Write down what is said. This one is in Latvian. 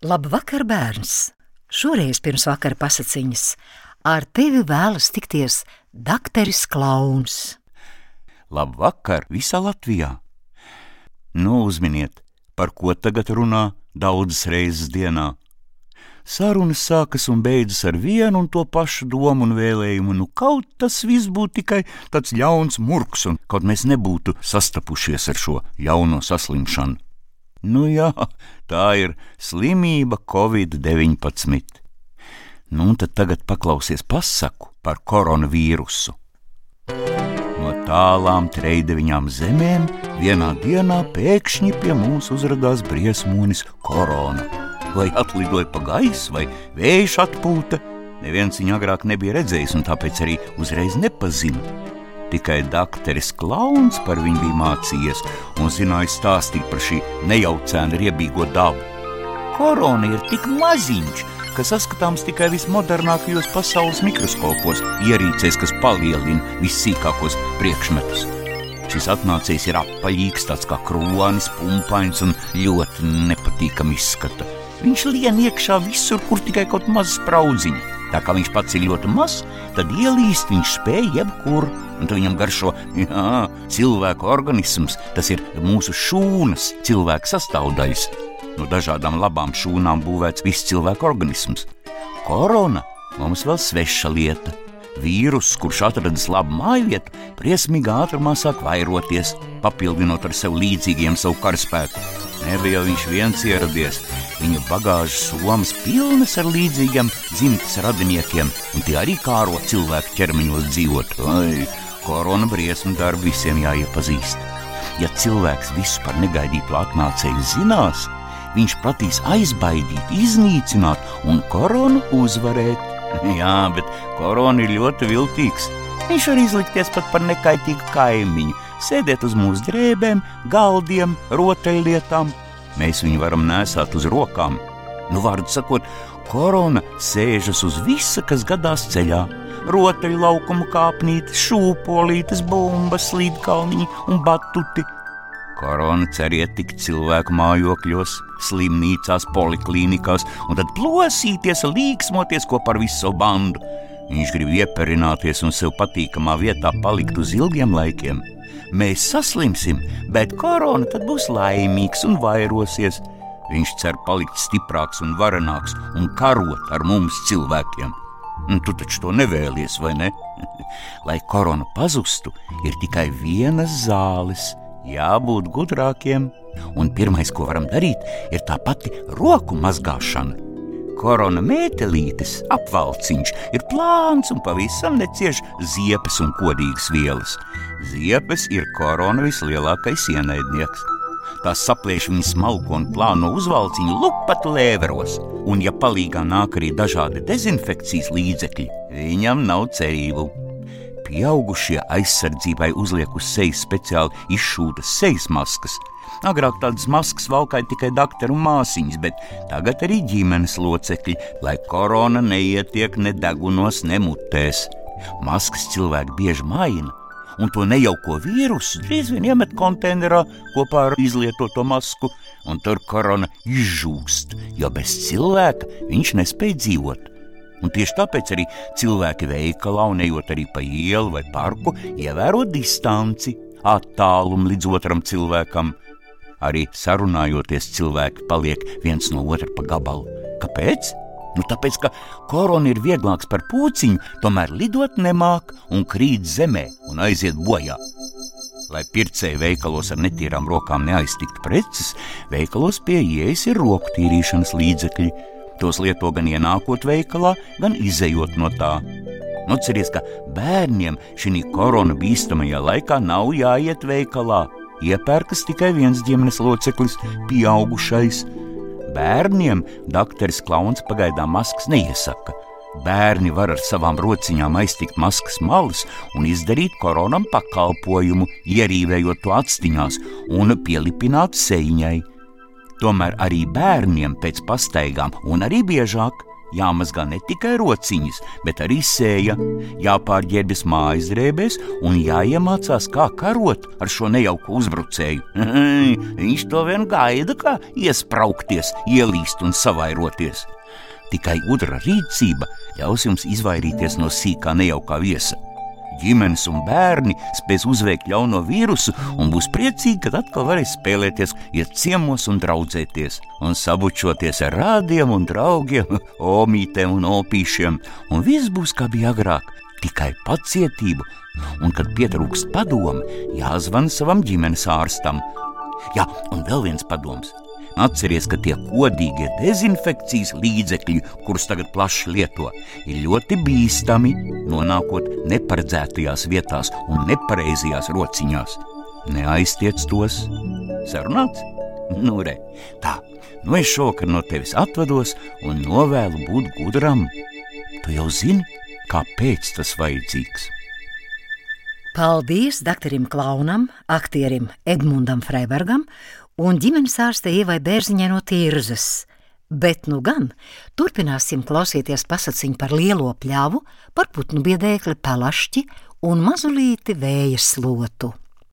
Labvakar, bērns! Šoreiz pirms vakara pasakiņas ar tevi vēlas tikties dakteris Klauns. Labvakar, visā Latvijā! Nu, uzminiet, par ko tagad runā daudzas reizes dienā. Sarunas sākas un beidzas ar vienu un to pašu domu un vēlējumu. Nu, kaut tas viss būtu tikai tāds ļauns murgs, un kaut mēs nebūtu sastapušies ar šo jauno saslimšanu. Nu jā, tā ir slimība Covid-19. Nu, un tad tagad paklausies pasaku par koronavīrusu. No tālām treideviņām zemēm vienā dienā pēkšņi pie mums uzrādījās briesmonis korona. Vai atlidoja pa gaisu, vai vējš atpūta, neviens viņu agrāk nebija redzējis, un tāpēc arī uzreiz nepazina. Tikai dakteris Klauns par viņu bija mācījies un zināja stāstīt par šī nejaucēna riebīgo dabu. Korona ir tik maziņš, ka saskatāms tikai vismodernākajos pasaules mikroskopos, ierīcēs, kas palielina vissīkākos priekšmetus. Šis atnācējs ir apaļīgs, tāds kā kronis, pumpains un ļoti nepatīkami izskata. Viņš lien iekšā visur, kur tikai kaut maz spraudziņi. Tā kā viņš pats ir ļoti mazs, tad ielīst viņš spēja jebkur, un tad viņam garšo jā, cilvēku organisms. Tas ir mūsu šūnas, cilvēka sastāvdaļas. No dažādām labām šūnām būvēts viss cilvēka organisms. Korona mums vēl sveša lieta. Vīruss, kurš atradis labu māju vietu, briesmīgā ātrumā sāk vairoties, papildinot ar sev līdzīgiem savu karaspēku. Nebija viņš viens ieradies. Viņa bagāžas somas pilnas ar līdzīgiem dzimtas radiniekiem, un tie arī kāro cilvēku ķermeņos dzīvot. Ai, korona briesmu darbu visiem jāiepazīst. Ja cilvēks visu par negaidītu atnācēju zinās, viņš prasīs aizbaidīt, iznīcināt un koronu uzvarēt. Jā, bet korona ir ļoti viltīgs. Viņš var izlikties pat par nekaitīgu kaimiņu, sēdēt uz mūsu drēbēm, galdiem, rotaļlietām. Mēs viņu varam nesāt uz rokām. Nu, vārdu sakot, korona sēžas uz visa, kas gadās ceļā. Rotaļlaukumu kāpnītes, šūpolītes, bumbas, slīdkalniņi un batuti. Korona cer ietikt cilvēku mājokļos, slimnīcās, poliklīnikās un tad plosīties, līksmoties kopā ar visu bandu. Viņš grib ieperināties un sev patīkamā vietā palikt uz ilgiem laikiem. Mēs saslimsim, bet korona tad būs laimīgs un vairosies. Viņš cer palikt stiprāks un varenāks un karot ar mums cilvēkiem. Un tu taču to nevēlies, vai ne? Lai korona pazustu, ir tikai vienas zāles. Jābūt gudrākiem, un pirmais, ko varam darīt, ir tā pati roku mazgāšana. Korona mētelītes apvalciņš ir plāns un pavisam necieš ziepes un kodīgas vielas. Ziepes ir korona vislielākais ienaidnieks. Tās saplēš viņu smalko un plāno uzvalciņu lupatu lēveros, un, ja palīgā nāk arī dažādi dezinfekcijas līdzekļi, viņam nav cerību. Pieaugušie aizsardzībai uzliek uz sejas speciāli izšūtas sejas maskas. Agrāk tādas maskas valkāja tikai doktoru māsiņas, bet tagad arī ģimenes locekļi, lai korona neietiek ne degunos, ne mutēs. Maskas cilvēki bieži maina, un to nejauko vīrusu drīz vien iemet konteinerā kopā ar izlietoto masku, un tur korona izžūst, jo bez cilvēka viņš nespēja dzīvot. Un tieši tāpēc arī cilvēki veikalā un ejot arī pa ielu vai parku, ievēro distanci, attālumu līdz otram cilvēkam. Arī sarunājoties, cilvēki paliek viens no otra pa gabalu. Kāpēc? Nu, tāpēc, ka korona ir vieglāks par puciņu, tomēr lidot nemāk un krīt zemē un aiziet bojā. Lai pircēji veikalos ar netīrām rokām neaiztiktu preces, veikalos pie ieejas ir roku tīrīšanas līdzekļi. Tos lieto gan ienākot veikalā, gan izējot no tā. Nu, ceries, ka bērniem šī korona bīstamajā laikā nav jāiet veikalā. Iepērkas tikai viens ģimenes loceklis, pieaugušais. Bērniem doktoris Klauns pagaidām maskas neiesaka. Bērni var ar savām rociņām aiztikt maskas malas un izdarīt koronam pakalpojumu, ierīvējot to atstiņās un pielipināt sēņai. Tomēr arī bērniem pēc pastaigām, un arī biežāk, jāmazgā ne tikai rociņas, bet arī sēja, jāpārģērbjas mājas drēbēs un jāiemācās, kā karot ar šo nejauku uzbrucēju. Viņš to vien gaida, kā iesprāgties, ielīst un savairoties. Tikai gudra rīcība ļaus jums izvairīties no sīkā nejaukā viesa ģimenes un bērni spēs uzveikt ļauno vīrusu un būs priecīgi, kad atkal varēs spēlēties, iet ciemos un draudzēties, un sabučoties ar rādiem un draugiem, omītēm un opīšiem, un viss būs kā bija agrāk, tikai pacietību, un kad pietrūkst padomu, jāzvan savam ģimenes ārstam. Jā, un vēl viens padoms Atcerieties, ka tie kodīgie dezinfekcijas līdzekļi, kurus tagad plaši lieto, ir ļoti bīstami, nonākot neparedzētajās vietās un nepareizajās rociņās. Neaiztiec tos, sarunāts? Nu, re, tā, nu es šovakar no tevis atvados un novēlu būt gudram. Tu jau zini, kāpēc tas vajadzīgs. Paldies doktoram Klaunam, aktierim Edmundam Freibergam un ģimenes ārste Ievai Bērziņai no Tirzas. Bet nu gan turpināsim klausīties pasakiņu par lielo pļāvu, par putnu biedēkli pelašķi un mazulīti vējas slotu.